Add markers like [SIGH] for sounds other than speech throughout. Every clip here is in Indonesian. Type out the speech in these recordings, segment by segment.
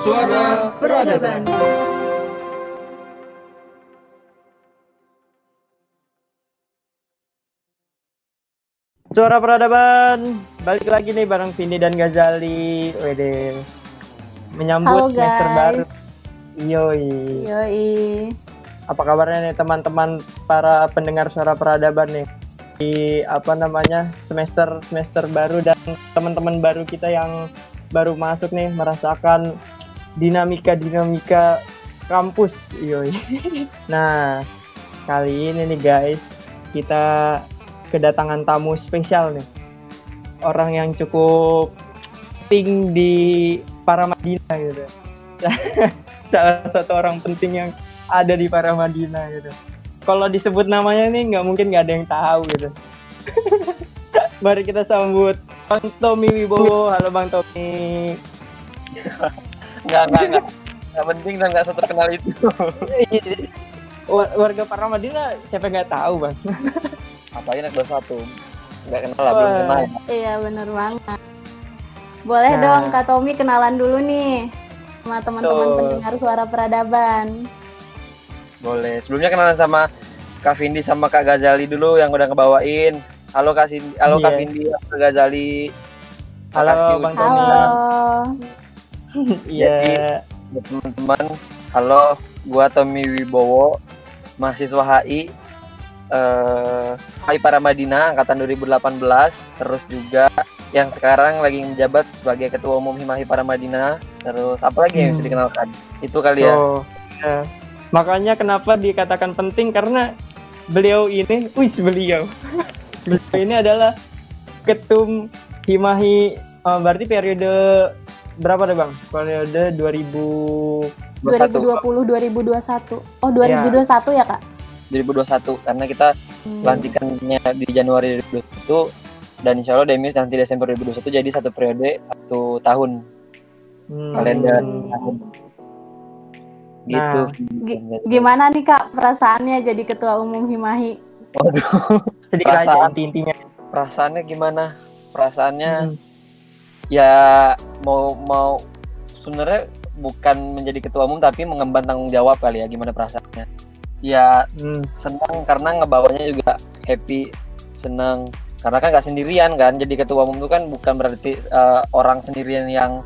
Suara Peradaban. Suara Peradaban, balik lagi nih bareng Vindi dan Gazali. Wede. Menyambut Halo semester baru. guys. Yoi. Yoi. Apa kabarnya nih teman-teman para pendengar Suara Peradaban nih? Di apa namanya? semester semester baru dan teman-teman baru kita yang baru masuk nih merasakan dinamika-dinamika kampus. Yoi. [LAUGHS] Nah, kali ini nih guys, kita kedatangan tamu spesial nih. Orang yang cukup penting di Paramadina gitu. [LAUGHS] Salah satu orang penting yang ada di Paramadina gitu. Kalau disebut namanya nih nggak mungkin nggak ada yang tahu gitu. [LAUGHS] Mari kita sambut Bang Tommy Wibowo. Halo Bang Tommy. Enggak, enggak, enggak. Enggak penting dan enggak seterkenal itu. War- Warga Paramadina siapa nggak tahu bang? Apalagi anak kelas satu. Enggak kenal lah, belum Wah. kenal. Iya bener banget. Boleh Nah. dong Kak Tommy kenalan dulu nih sama teman-teman Tuh. pendengar suara peradaban. Boleh. Sebelumnya kenalan sama Kak Vindi sama Kak Gazali dulu yang udah ngebawain. Halo Kak Cindy, halo Kak Iya. Vindi, halo Kak Gazali. Halo Makasih Bang Tommy. Halo. Iya. Teman-teman. Halo, gua Tommy Wibowo, mahasiswa HI eh HI Paramadina angkatan 2018, terus juga yang sekarang lagi menjabat sebagai Ketua Umum Himahi Paramadina. Terus apa lagi yang bisa Hmm. dikenalkan? Itu kali ya. Oh, ya. Makanya kenapa dikatakan penting karena beliau ini, wih beliau, [LAUGHS] beliau ini adalah ketum Himahi, eh, berarti periode berapa deh bang? Periode 2000 2020 2021. Oh 2021 ya Kak? 2021 karena kita Hmm. pelantikannya di Januari 2021 dan insya Allah Demis nanti Desember 2021 jadi satu periode satu tahun hmm, kalender Hmm. tahun gitu Gi- Gimana nih Kak perasaannya jadi ketua umum Himahi? Waduh sedikit aja perasaan. inti-intinya. perasaannya gimana perasaannya Hmm. Ya mau mau sebenarnya bukan menjadi ketua umum tapi mengemban tanggung jawab kali ya gimana perasaannya ya Hmm. senang karena ngebawanya juga happy senang karena kan nggak sendirian kan jadi ketua umum itu kan bukan berarti eh, orang sendirian yang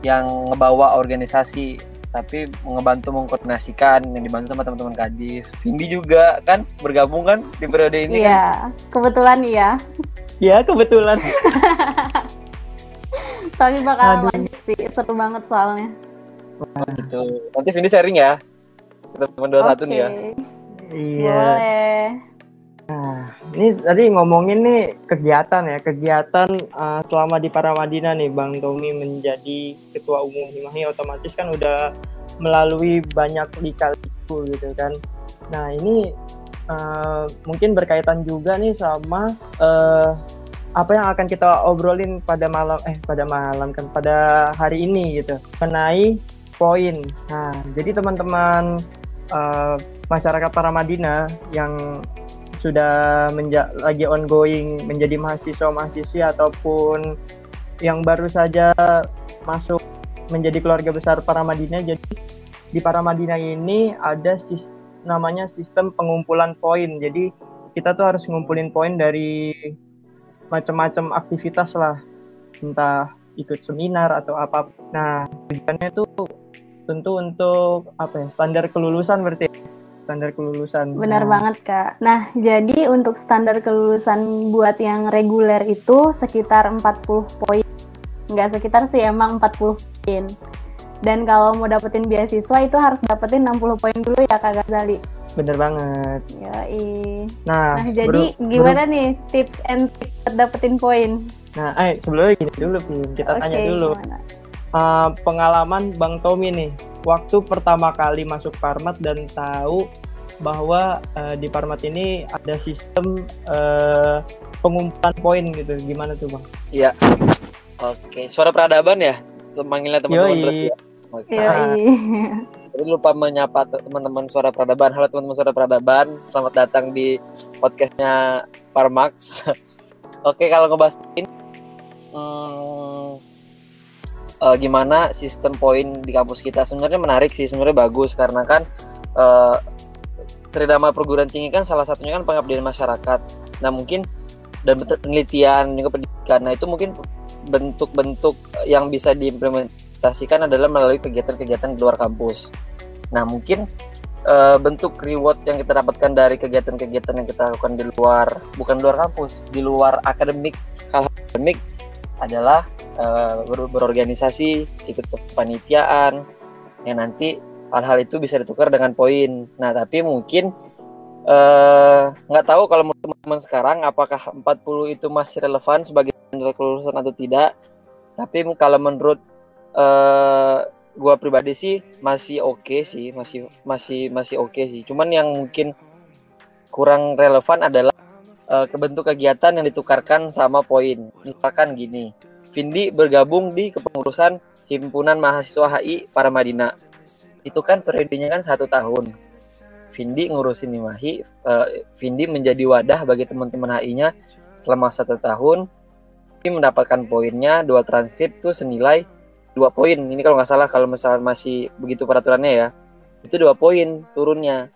yang ngebawa organisasi tapi ngebantu mengkoordinasikan yang dibantu sama teman-teman kadif Vindi juga kan bergabung kan di periode ini kan Iya, kebetulan iya. Ya kebetulan. [LAUGHS] Tapi bakal Aduh. lanjut sih, seru banget soalnya. gitu nanti Vindi sharing ya teman dua satu nih ya Oke, Iya. Boleh. Ini tadi ngomongin nih kegiatan ya, kegiatan uh, selama di Paramadina nih Bang Tommy menjadi ketua umum Himahi otomatis kan udah melalui banyak lika-liku gitu kan. Nah, ini uh, mungkin berkaitan juga nih sama uh, apa yang akan kita obrolin pada malam eh pada malam kan pada hari ini gitu mengenai poin. Nah, jadi teman-teman uh, masyarakat Paramadina yang sudah menja- lagi ongoing menjadi mahasiswa mahasiswi ataupun yang baru saja masuk menjadi keluarga besar Paramadina jadi di Paramadina ini ada sis- namanya sistem pengumpulan poin jadi kita tuh harus ngumpulin poin dari macam-macam aktivitas lah entah ikut seminar atau apa nah tujuannya itu tentu untuk apa ya standar kelulusan berarti standar kelulusan Benar Nah, banget Kak. Nah, jadi untuk standar kelulusan buat yang reguler itu sekitar 40 poin. Nggak sekitar sih, emang 40 poin. Dan kalau mau dapetin beasiswa itu harus dapetin 60 poin dulu ya Kak Gazali. Bener banget Yoi. nah, Nah, jadi baru- gimana nih tips and buat dapetin poin? Nah, eh sebelumnya gini dulu, Vin. Kita Oke, tanya dulu gimana? Eh, pengalaman Bang Tommy nih, waktu pertama kali masuk Parmat dan tahu bahwa eh, di Parmat ini ada sistem eh, pengumpulan poin gitu. Gimana tuh, Bang? Iya. Oke, suara peradaban ya? Manggilnya teman-teman Yoi. berarti ya? Oke. Yoi. [LAUGHS] [LAUGHS] Jadi lupa menyapa te- teman-teman suara peradaban. Halo teman-teman suara peradaban, selamat datang di podcastnya Parmax. [LAUGHS] Oke, kalau ngebahas ini, hmm, eh, gimana sistem poin di kampus kita sebenarnya menarik sih sebenarnya bagus karena kan eh, tridharma perguruan tinggi kan salah satunya kan pengabdian masyarakat nah mungkin dan penelitian juga pendidikan nah itu mungkin bentuk-bentuk yang bisa diimplementasikan adalah melalui kegiatan-kegiatan di luar kampus. Nah mungkin eh, bentuk reward yang kita dapatkan dari kegiatan-kegiatan yang kita lakukan di luar bukan luar kampus di luar akademik. Hal akademik adalah ber- berorganisasi ikut kepanitiaan yang nanti hal-hal itu bisa ditukar dengan poin. Nah tapi mungkin eh, nggak tahu kalau menurut teman-teman sekarang apakah 40 itu masih relevan sebagai kelulusan atau tidak. Tapi kalau menurut eh, gua pribadi sih masih oke sih masih masih masih oke sih. Cuman yang mungkin kurang relevan adalah eh, kebentuk kegiatan yang ditukarkan sama poin. Misalkan gini Vindi bergabung di kepengurusan himpunan mahasiswa HI para Madinah itu kan periodenya kan satu tahun. Vindi ngurusin Himahi eh, Vindi menjadi wadah bagi teman-teman HI-nya selama satu tahun. Vindi mendapatkan poinnya dua transkrip tuh senilai dua poin. Ini kalau nggak salah kalau misalnya masih begitu peraturannya ya itu dua poin turunnya.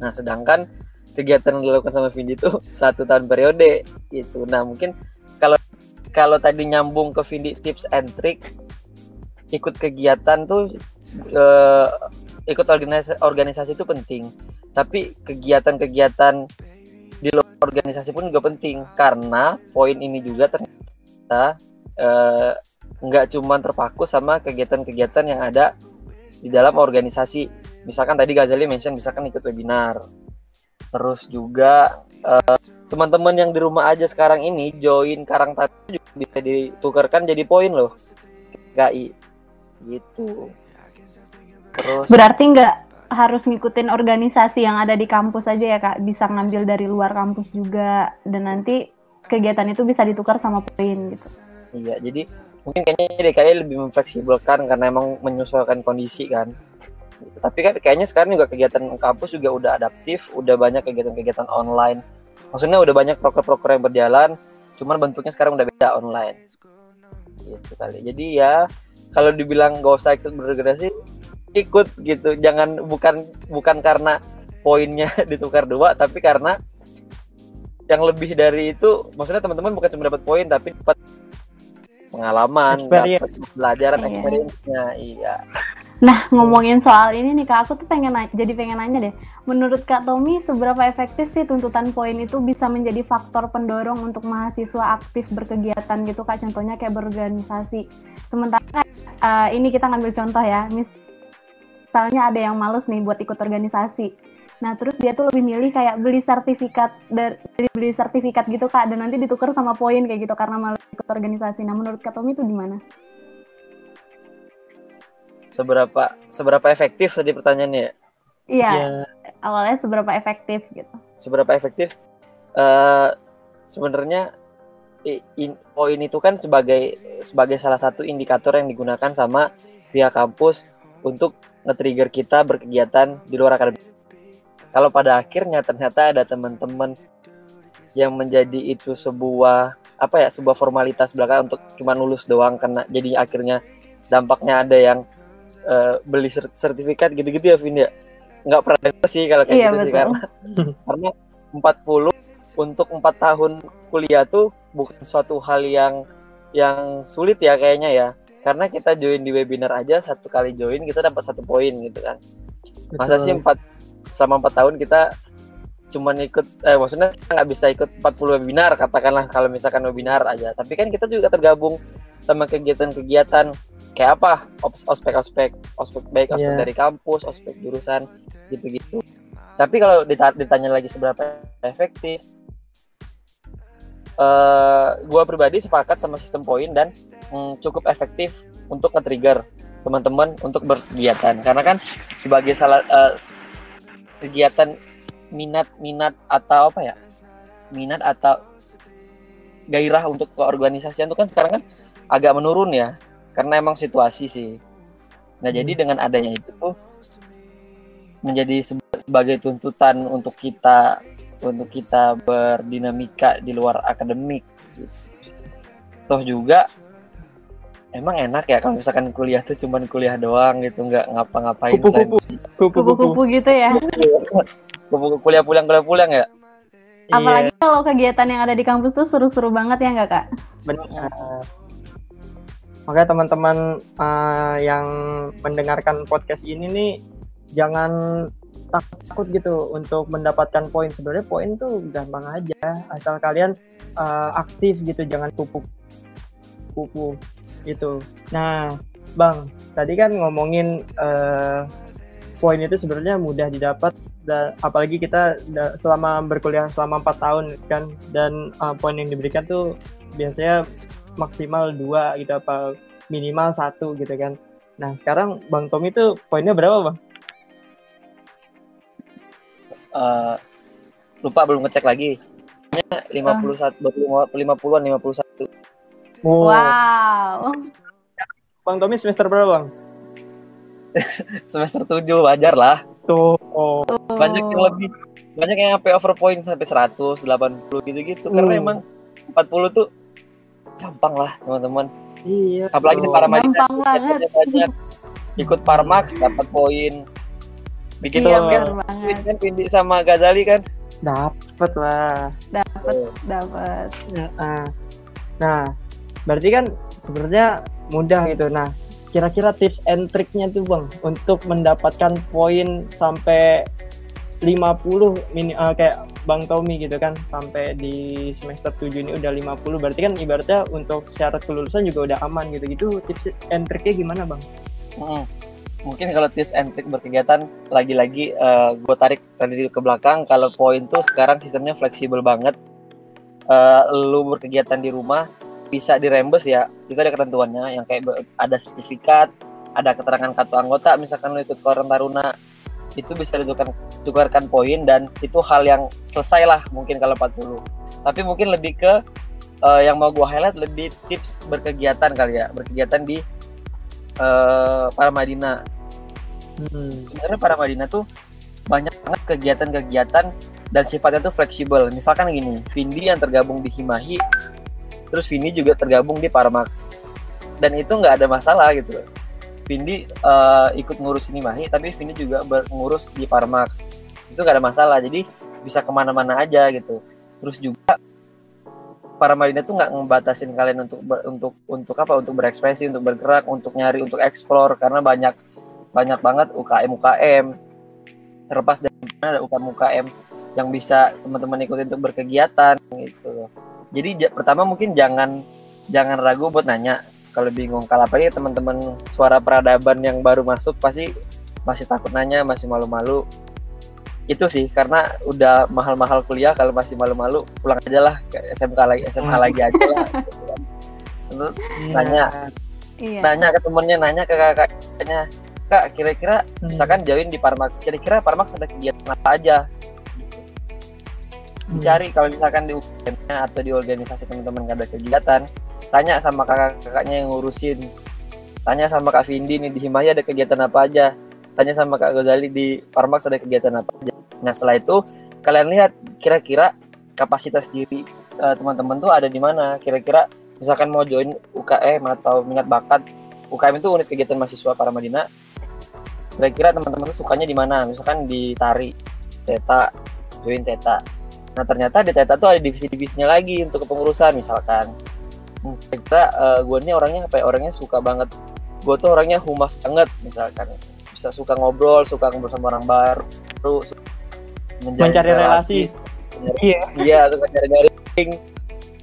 Nah sedangkan kegiatan yang dilakukan sama Vindi itu [LAUGHS] satu tahun periode gitu nah mungkin kalau kalau tadi nyambung ke Vindi tips and trick ikut kegiatan tuh eh, ikut organisasi, organisasi itu penting. Tapi kegiatan-kegiatan di luar organisasi pun juga penting. Karena poin ini juga ternyata eh, nggak cuma terpaku sama kegiatan-kegiatan yang ada di dalam organisasi. Misalkan tadi Ghazali mention misalkan ikut webinar. Terus juga eh, teman-teman yang di rumah aja sekarang ini join Karang Taruna juga bisa ditukarkan jadi poin loh. KI gitu. Terus Berarti nggak harus ngikutin organisasi yang ada di kampus aja ya kak, bisa ngambil dari luar kampus juga. Dan nanti kegiatan itu bisa ditukar sama poin gitu. Iya, jadi mungkin kayaknya DKI lebih memfleksibelkan karena emang menyesuaikan kondisi kan. Tapi kan kayaknya sekarang juga kegiatan kampus juga udah adaptif, udah banyak kegiatan-kegiatan online. Maksudnya udah banyak proker-proker yang berjalan, cuman bentuknya sekarang udah beda online. Gitu kali. Jadi ya kalau dibilang gak usah ikut berorganisasi, ikut gitu. Jangan bukan bukan karena poinnya [LAUGHS] ditukar dua, tapi karena yang lebih dari itu, maksudnya teman-teman bukan cuma dapat poin, tapi dapat pengalaman, dapat pelajaran, Iya. experience-nya, iya. Nah ngomongin soal ini nih kak, aku tuh pengen na- jadi pengen nanya deh, menurut kak Tommy seberapa efektif sih tuntutan poin itu bisa menjadi faktor pendorong untuk mahasiswa aktif berkegiatan gitu kak? Contohnya kayak berorganisasi. Sementara eh, ini kita ngambil contoh ya, mis- misalnya ada yang males nih buat ikut organisasi. Nah, terus dia tuh lebih milih kayak beli sertifikat dari beli sertifikat gitu Kak dan nanti ditukar sama poin kayak gitu karena malah ikut organisasi. Nah, menurut Kak Tommy itu gimana? Seberapa seberapa efektif tadi pertanyaannya ya? Iya, Ya, awalnya seberapa efektif gitu. seberapa efektif eh sebenarnya in- poin itu kan sebagai sebagai salah satu indikator yang digunakan sama pihak kampus untuk nge-trigger kita berkegiatan di luar akademik. Kalau pada akhirnya ternyata ada teman-teman yang menjadi itu sebuah apa ya sebuah formalitas belaka untuk cuma lulus doang karena jadi akhirnya dampaknya ada yang eh, beli ser- sertifikat gitu-gitu ya Vin ya nggak pernah denger sih kalau kayak Iya, gitu sih betul. karena [LAUGHS] karena 40 untuk empat tahun kuliah tuh bukan suatu hal yang yang sulit ya kayaknya ya karena kita join di webinar aja satu kali join kita dapat satu poin gitu kan masa betul. sih empat selama empat tahun kita cuman ikut eh maksudnya kita nggak bisa ikut 40 webinar katakanlah kalau misalkan webinar aja. Tapi kan kita juga tergabung sama kegiatan-kegiatan kayak apa? Ops- ospek ospek ospek baik ospek Iya. dari kampus ospek jurusan gitu-gitu. Tapi kalau dita- ditanya lagi seberapa efektif eh gua pribadi sepakat sama sistem poin dan mm, cukup efektif untuk nge-trigger teman-teman untuk berkegiatan. Karena kan sebagai salah s- kegiatan minat-minat atau apa ya? Minat atau gairah untuk keorganisasian itu kan sekarang kan agak menurun ya karena emang situasi sih. Nah jadi dengan adanya itu tuh menjadi seba- sebagai tuntutan untuk kita untuk kita berdinamika di luar akademik gitu. toh juga emang enak ya kalau misalkan kuliah tuh cuman kuliah doang gitu nggak ngapa-ngapain Kupu-kupu. Kupu-kupu. Kupu-kupu gitu ya. Kupu-kupu kuliah pulang kuliah pulang ya Apalagi kalau kegiatan yang ada di kampus tuh seru-seru banget ya nggak kak? benar. Makanya teman-teman eh, yang mendengarkan podcast ini nih jangan takut gitu untuk mendapatkan poin. Sebenarnya poin tuh gampang aja, asal kalian eh, aktif gitu, jangan pupuk kupu gitu. Nah, Bang, tadi kan ngomongin uh, poin itu sebenarnya mudah didapat dan apalagi kita selama berkuliah selama 4 tahun kan dan uh, poin yang diberikan tuh biasanya maksimal dua gitu apa minimal satu gitu kan. Nah, sekarang Bang Tom itu poinnya berapa, Bang? Uh, lupa belum ngecek lagi. 51 baru 50-an 51. Wow. Wow. Bang Tommy semester berapa bang? [LAUGHS] semester tujuh wajar lah. Tuh. Oh. Banyak yang lebih banyak yang sampai over point sampai 100, 80 gitu-gitu hmm. karena emang 40 tuh gampang lah teman-teman. Iya. Apalagi di para gampang banget. Banyak. Ikut Parmax dapat poin. Bikin iya, podcast kan Pindik kan? sama Gazali kan? Dapat lah. Dapat, oh. dapat. Ya, ah. Nah, nah, berarti kan sebenarnya mudah gitu. Nah, kira-kira tips and triknya tuh bang untuk mendapatkan poin sampai 50 mini eh, kayak Bang Tommy gitu kan sampai di semester 7 ini udah 50 berarti kan ibaratnya untuk syarat kelulusan juga udah aman gitu gitu tips and triknya gimana bang? Mm. mungkin kalau tips and trick berkegiatan lagi-lagi gue tarik tadi ke belakang kalau poin tuh sekarang sistemnya fleksibel banget Eh, lu berkegiatan di rumah bisa dirembes ya juga ada ketentuannya yang kayak ada sertifikat ada keterangan kartu anggota misalkan lu ikut koran taruna itu bisa ditukarkan tukarkan poin dan itu hal yang selesai lah mungkin kalau 40 tapi mungkin lebih ke eh, yang mau gua highlight lebih tips berkegiatan kali ya berkegiatan di eh, para Madinah Hmm. sebenarnya para Madinah tuh banyak banget kegiatan-kegiatan dan sifatnya tuh fleksibel. Misalkan gini, Vindi yang tergabung di Himahi, terus Vindi juga tergabung di Parmax. Dan itu nggak ada masalah gitu. Vindi eh, ikut ngurus Himahi, tapi Vindi juga ngurus di Parmax. Itu nggak ada masalah. Jadi bisa ke mana-mana aja gitu. Terus juga para Madinah tuh nggak ngebatasin kalian untuk ber- untuk untuk apa? Untuk berekspresi, untuk bergerak, untuk nyari, untuk explore karena banyak banyak banget UKM UKM terlepas dari mana ada UKM UKM yang bisa teman-teman ikutin untuk berkegiatan gitu jadi ja- pertama mungkin jangan jangan ragu buat nanya kalau bingung kalau apalagi teman-teman suara peradaban yang baru masuk pasti masih takut nanya masih malu-malu itu sih karena udah mahal-mahal kuliah kalau masih malu-malu pulang aja lah ke SMK lagi SMA Hmm. lagi aja lah. Terus Nanya. Iya. nanya ke temennya nanya ke kakaknya kak kira-kira Hmm. misalkan join di Parmax kira-kira Parmax ada kegiatan apa aja dicari kalau misalkan di UKM-nya atau di organisasi teman-teman nggak ada kegiatan tanya sama kakak-kakaknya yang ngurusin. Tanya sama Kak Vindi nih di Himaya ada kegiatan apa aja? Tanya sama Kak Ghazali di Parmax ada kegiatan apa aja? Nah setelah itu kalian lihat kira-kira kapasitas diri eh, teman-teman tuh ada di mana? Kira-kira misalkan mau join UKM atau minat bakat UKM itu unit kegiatan mahasiswa para Madinah. Kira-kira teman-teman tuh sukanya di mana? Misalkan di tari teta join teta nah ternyata di teta tuh ada divisi-divisinya lagi untuk kepengurusan misalkan Hmm, kita gue ini orangnya apa ya, orangnya suka banget gue tuh orangnya humas banget misalkan bisa suka ngobrol suka ngobrol sama orang baru Mencari relasi. Iya. iya suka nyari-nyari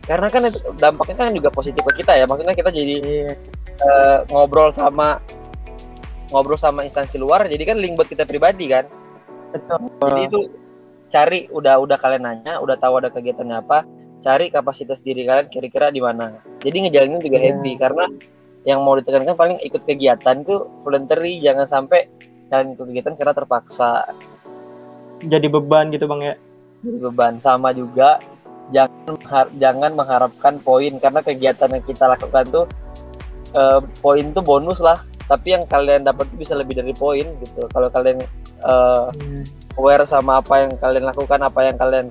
karena kan itu dampaknya kan juga positif ke kita ya maksudnya kita jadi Iya. eh, ngobrol sama ngobrol sama instansi luar jadi kan link buat kita pribadi kan Betul. jadi itu cari udah udah kalian nanya udah tahu ada kegiatannya apa cari kapasitas diri kalian kira-kira di mana. Jadi ngejalanin juga Iya. happy karena yang mau ditekankan paling ikut kegiatan tuh voluntary jangan sampai kalian ikut kegiatan karena terpaksa. Jadi beban gitu bang ya. jadi beban. Sama juga jangan jangan mengharapkan poin karena kegiatan yang kita lakukan tuh eh, poin tuh bonus lah. Tapi yang kalian dapat bisa lebih dari poin gitu. Kalau kalian eh, aware sama apa yang kalian lakukan apa yang kalian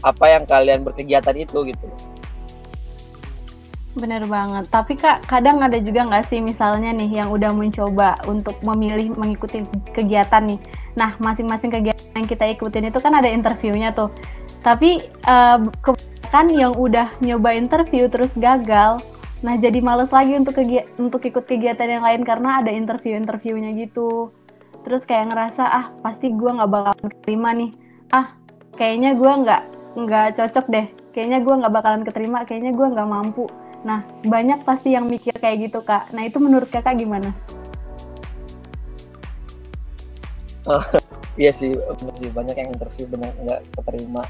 apa yang kalian berkegiatan itu gitu Bener banget. Tapi kak, kadang ada juga nggak sih misalnya nih yang udah mencoba untuk memilih mengikuti kegiatan nih. Nah, masing-masing kegiatan yang kita ikutin itu kan ada interviewnya tuh. Tapi uh, kebanyakan yang udah nyoba interview terus gagal, nah jadi males lagi untuk untuk ikut kegiatan yang lain karena ada interview-interviewnya gitu. Terus kayak ngerasa ah pasti gue nggak bakalan keterima nih. Ah kayaknya gue nggak nggak cocok deh. Kayaknya gue nggak bakalan keterima. Kayaknya gue nggak mampu Nah, banyak pasti yang mikir kayak gitu, Kak. Nah, itu menurut Kakak gimana? Oh, [LAUGHS] iya sih, banyak yang interview benar nggak keterima.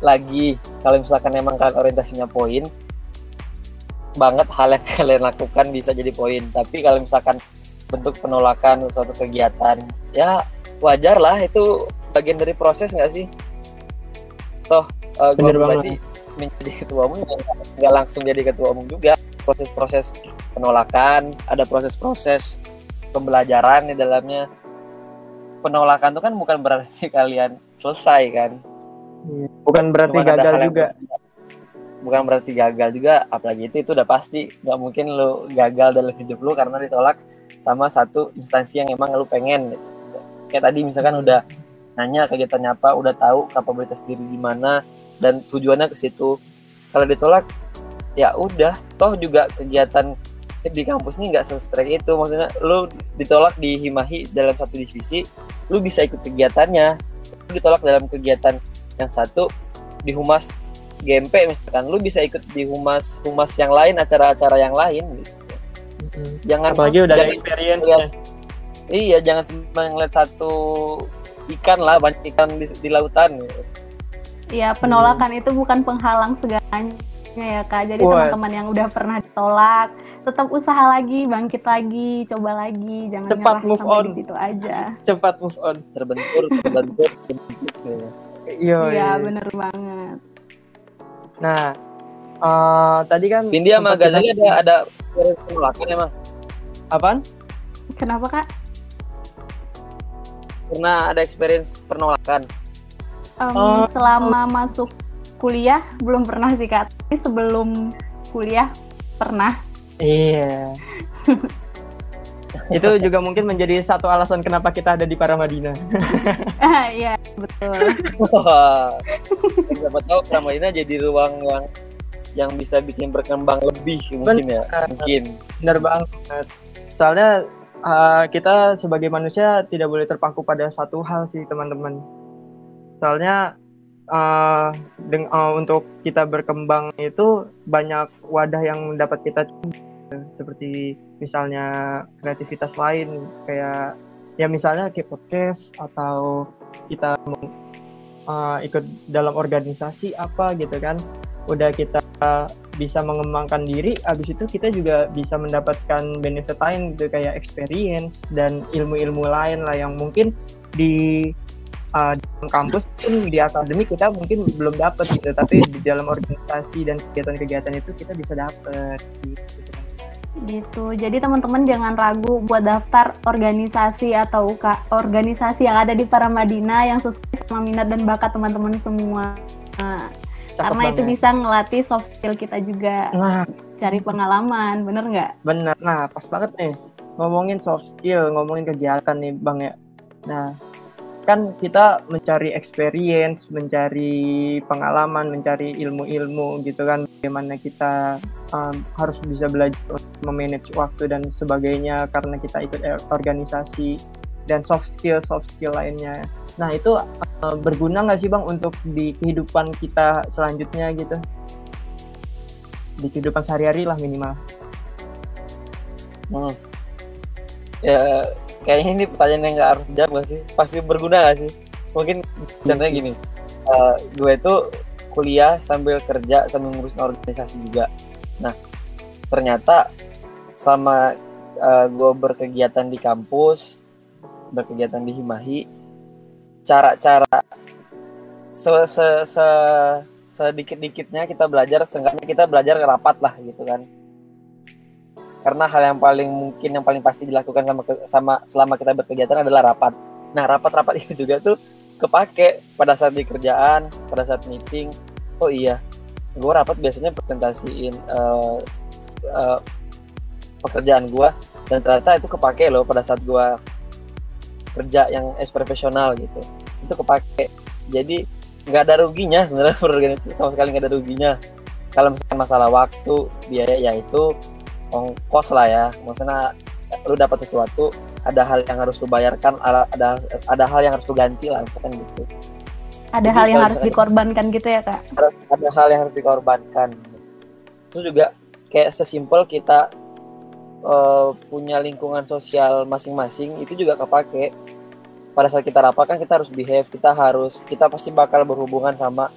Lagi, kalau misalkan emang kalian orientasinya poin, banget hal yang [LAUGHS] kalian lakukan bisa jadi poin. Tapi kalau misalkan bentuk penolakan suatu kegiatan, ya wajar lah itu bagian dari proses nggak sih? Toh, uh, gue pribadi menjadi ketua umum nggak langsung jadi ketua umum juga. Proses-proses penolakan ada proses-proses pembelajaran di dalamnya. Penolakan itu kan bukan berarti [LAUGHS] kalian selesai kan? Iya, bukan berarti Cuman gagal juga. bukan berarti gagal juga apalagi itu itu udah pasti. Nggak mungkin lo gagal dalam hidup lo karena ditolak sama satu instansi yang emang lo pengen. Kayak tadi misalkan udah nanya kegiatannya apa udah tahu kapabilitas diri di mana dan tujuannya ke situ. Kalau ditolak ya udah. Toh juga kegiatan di kampus ini nggak sestrek itu. Maksudnya lu ditolak di Himahi dalam satu divisi lu bisa ikut kegiatannya. Lu ditolak dalam kegiatan yang satu di humas GMP misalkan lu bisa ikut di humas humas yang lain acara-acara yang lain gitu. Hmm. jangan apalagi udah ada experience ya. iya jangan cuma ngeliat satu ikan lah banyak ikan di, di lautan gitu. Iya, penolakan hmm. itu bukan penghalang segalanya ya kak. Jadi teman-teman yang udah pernah ditolak, tetap usaha lagi, bangkit lagi, coba lagi, jangan cepat move on di situ aja. Cepat move on. Terbentur, terbentur. Iya, iya bener banget. Nah, uh, tadi kan Vindi sama Gazali ada ada penolakan emang. Apaan? Kenapa kak? Pernah ada experience penolakan? Um, uh, selama masuk kuliah belum pernah sih kak, tapi sebelum kuliah pernah. Iya. [LAUGHS] itu juga mungkin menjadi satu alasan kenapa kita ada di Paramadina. [LAUGHS] ah, iya betul. [LAUGHS] Siapa tahu Paramadina jadi ruang yang yang bisa bikin berkembang lebih mungkin ya, mungkin. Benar banget. Soalnya uh, kita sebagai manusia tidak boleh terpaku pada satu hal sih teman-teman soalnya uh, deng uh, untuk kita berkembang itu banyak wadah yang dapat kita seperti misalnya kreativitas lain kayak ya misalnya kayak podcast atau kita uh, ikut dalam organisasi apa gitu kan udah kita bisa mengembangkan diri habis itu kita juga bisa mendapatkan benefit lain gitu kayak experience dan ilmu-ilmu lain lah yang mungkin di uh, di kampus pun di akademik kita mungkin belum dapat gitu. Tapi di dalam organisasi dan kegiatan-kegiatan itu kita bisa dapat gitu. Gitu jadi teman-teman jangan ragu buat daftar organisasi atau UK, organisasi yang ada di Paramadina yang sesuai sama minat dan bakat teman-teman semua. nah, karena itu bisa ngelatih soft skill kita juga. Nah. Cari pengalaman bener nggak? Bener. Nah pas banget nih ngomongin soft skill ngomongin kegiatan nih bang ya. Nah kan kita mencari experience, mencari pengalaman, mencari ilmu-ilmu gitu kan bagaimana kita um, harus bisa belajar memanage waktu dan sebagainya karena kita ikut organisasi dan soft skill soft skill lainnya. Nah itu uh, berguna nggak sih bang untuk di kehidupan kita selanjutnya gitu? Di kehidupan sehari-hari lah minimal. Hmm. Ya kayaknya ini pertanyaan yang nggak harus jawab sih pasti berguna gak sih mungkin contohnya gini uh, gue itu kuliah sambil kerja sambil ngurus organisasi juga nah ternyata selama uh, gue berkegiatan di kampus berkegiatan di Himahi cara-cara se, se, se sedikit-dikitnya kita belajar seenggaknya kita belajar rapat lah gitu kan karena hal yang paling mungkin yang paling pasti dilakukan sama sama selama kita berkegiatan adalah rapat. Nah, rapat-rapat [LAUGHS] itu juga tuh kepake pada saat di kerjaan, pada saat meeting. Oh iya, gue rapat biasanya presentasiin uh, uh, pekerjaan gue dan ternyata itu kepake loh pada saat gue kerja yang es profesional gitu. Itu kepake. Jadi nggak ada ruginya sebenarnya [LAUGHS] berorganisasi. Sama sekali nggak ada ruginya. Kalau misalkan masalah waktu biaya ya itu ongkos lah ya. Maksudnya lu dapat sesuatu ada hal yang harus lu bayarkan ada ada, hal yang harus lu ganti lah misalkan gitu. Ada Jadi, hal yang harus dikorbankan gitu ya kak? Ada hal yang harus dikorbankan. Terus juga kayak sesimpel kita uh, punya lingkungan sosial masing-masing itu juga kepake. Pada saat kita rapat kan kita harus behave kita harus kita pasti bakal berhubungan sama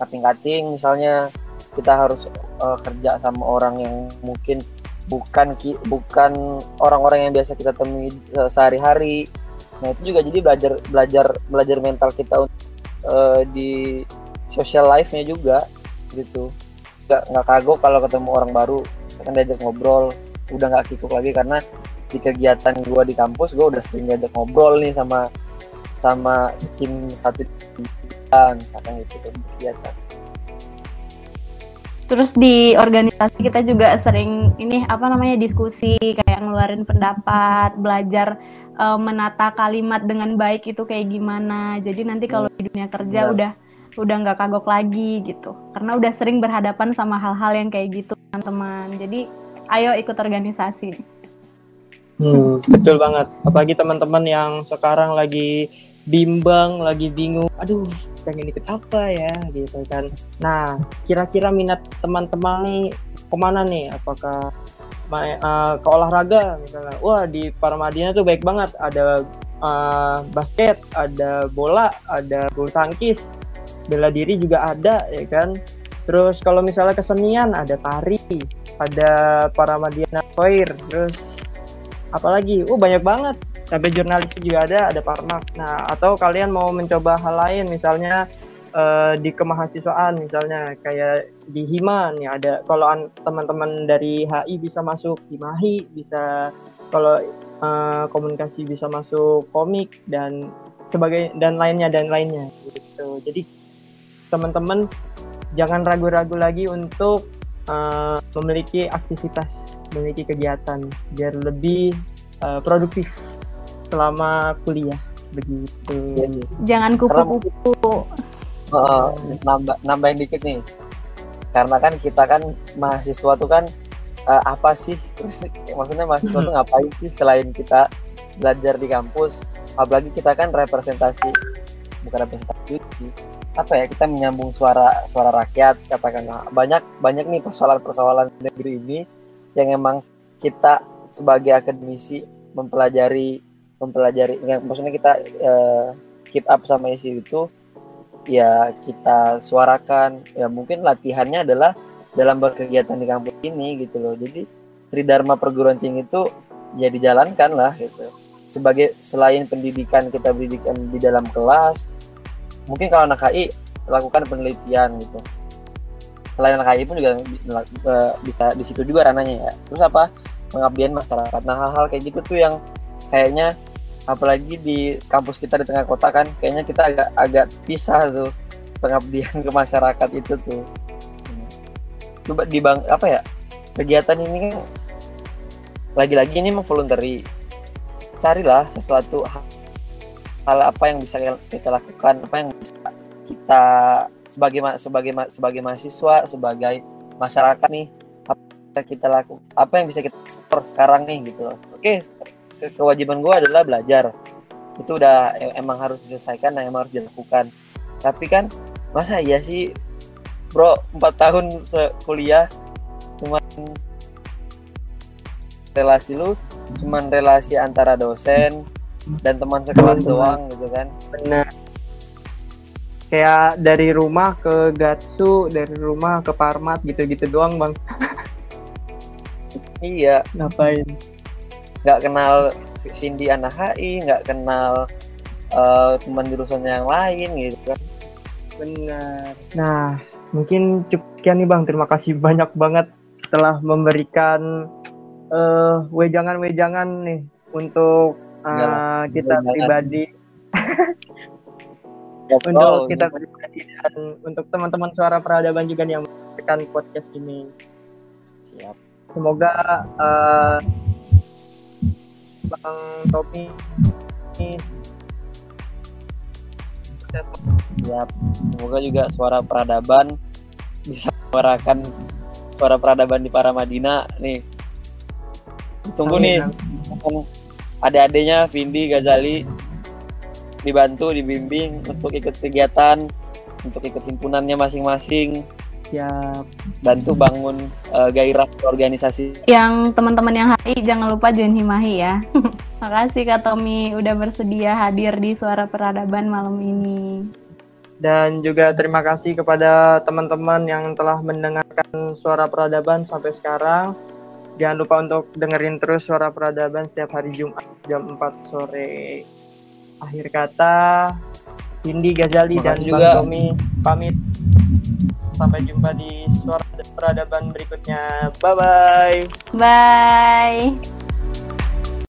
kating-kating. Misalnya kita harus uh, kerja sama orang yang mungkin bukan ki, bukan orang-orang yang biasa kita temui uh, sehari-hari. Nah itu juga jadi belajar belajar belajar mental kita uh, di social life-nya juga gitu. Nggak nggak kagok kalau ketemu orang baru kan diajak ngobrol udah nggak kikuk lagi karena di kegiatan gue di kampus gue udah sering diajak ngobrol nih sama sama tim satu misalkan gitu kan kegiatan. Terus di organisasi kita juga sering ini apa namanya diskusi kayak ngeluarin pendapat belajar uh, menata kalimat dengan baik itu kayak gimana. Jadi nanti kalau di dunia kerja ya. udah udah nggak kagok lagi gitu. Karena udah sering berhadapan sama hal-hal yang kayak gitu teman-teman. Jadi ayo ikut organisasi. Hmm, betul banget. Apalagi teman-teman yang sekarang lagi bimbang lagi bingung. Aduh pengen ikut apa ya gitu kan. Nah kira-kira minat teman-teman nih ke mana nih? Apakah uh, ke olahraga misalnya? Wah di Paramadina tuh baik banget. Ada uh, basket ada bola ada bulu tangkis. Bela diri juga ada ya kan terus kalau misalnya kesenian ada tari ada Paramadina Choir terus apalagi? Uh banyak banget. Sampai jurnalis juga ada ada parmak. Nah atau kalian mau mencoba hal lain misalnya uh, di kemahasiswaan misalnya kayak di Hima nih ada. Kalau teman-teman dari HI bisa masuk di Mahi bisa kalau uh, komunikasi bisa masuk komik dan sebagai dan lainnya dan lainnya gitu. Jadi teman-teman jangan ragu-ragu lagi untuk uh, memiliki aktivitas memiliki kegiatan biar lebih uh, produktif selama kuliah begitu. Ya Jangan kupu-kupu. Uh, nambah nambahin dikit nih. Karena kan kita kan mahasiswa tuh kan uh, apa sih? [LAUGHS] Maksudnya mahasiswa tuh ngapain sih selain kita belajar di kampus? Apalagi kita kan representasi bukan representasi sih. Apa ya kita menyambung suara suara rakyat katakanlah banyak banyak nih persoalan-persoalan negeri ini yang emang kita sebagai akademisi mempelajari mempelajari. Yang maksudnya kita uh, keep up sama isi itu ya kita suarakan. Ya mungkin latihannya adalah dalam berkegiatan di kampus ini gitu loh. Jadi Tridharma perguruan tinggi itu ya dijalankan lah gitu. Sebagai selain pendidikan kita pendidikan di dalam kelas mungkin kalau anak HI lakukan penelitian gitu. Selain anak HI pun juga uh, bisa di situ juga rananya ya. Terus apa? Pengabdian masyarakat. Nah hal-hal kayak gitu tuh yang kayaknya apalagi di kampus kita di tengah kota kan kayaknya kita agak agak pisah tuh pengabdian ke masyarakat itu tuh. Coba di bang apa ya? Kegiatan ini kan lagi-lagi ini memang voluntary carilah sesuatu hal apa yang bisa kita lakukan apa yang bisa kita sebagai sebagai sebagai mahasiswa sebagai masyarakat nih apa kita lakukan apa yang bisa kita ekspor sekarang nih gitu oke kewajiban gue adalah belajar. Itu udah emang harus diselesaikan dan emang harus dilakukan. Tapi kan masa iya sih bro? Empat tahun kuliah cuman relasi lu cuman relasi antara dosen dan teman sekelas benar. doang gitu kan. Benar. Kayak dari rumah ke Gatsu dari rumah ke Parmat gitu-gitu doang bang. Iya. Ngapain? Nggak kenal Cindy anak HI nggak kenal uh, teman jurusan yang lain gitu kan. Benar. Nah mungkin cukup sekian nih bang. Terima kasih banyak banget telah memberikan uh, wejangan-wejangan nih untuk uh, kita pribadi untuk kita pribadi dan untuk teman-teman suara peradaban juga yang memberikan podcast ini siap semoga uh, Bang Tommy ini. Siap. Semoga juga suara peradaban bisa menyuarakan suara peradaban di Paramadina nih. Tunggu Amin, nih. Adik-adiknya Vindi Gazali dibantu dibimbing untuk ikut kegiatan untuk ikut himpunannya masing-masing Siap. bantu bangun eh, gairah organisasi Yang teman-teman yang HI jangan lupa join Himahi ya. [LAUGHS] Makasih Kak Tommy udah bersedia hadir di Suara Peradaban malam ini. Dan juga terima kasih kepada teman-teman yang telah mendengarkan suara peradaban sampai sekarang. Jangan lupa untuk dengerin terus suara peradaban setiap hari Jumat jam 4 sore. Akhir kata, Indi Gazali dan Bang juga. Tommy pamit. Sampai jumpa di suara peradaban berikutnya. Bye-bye. Bye.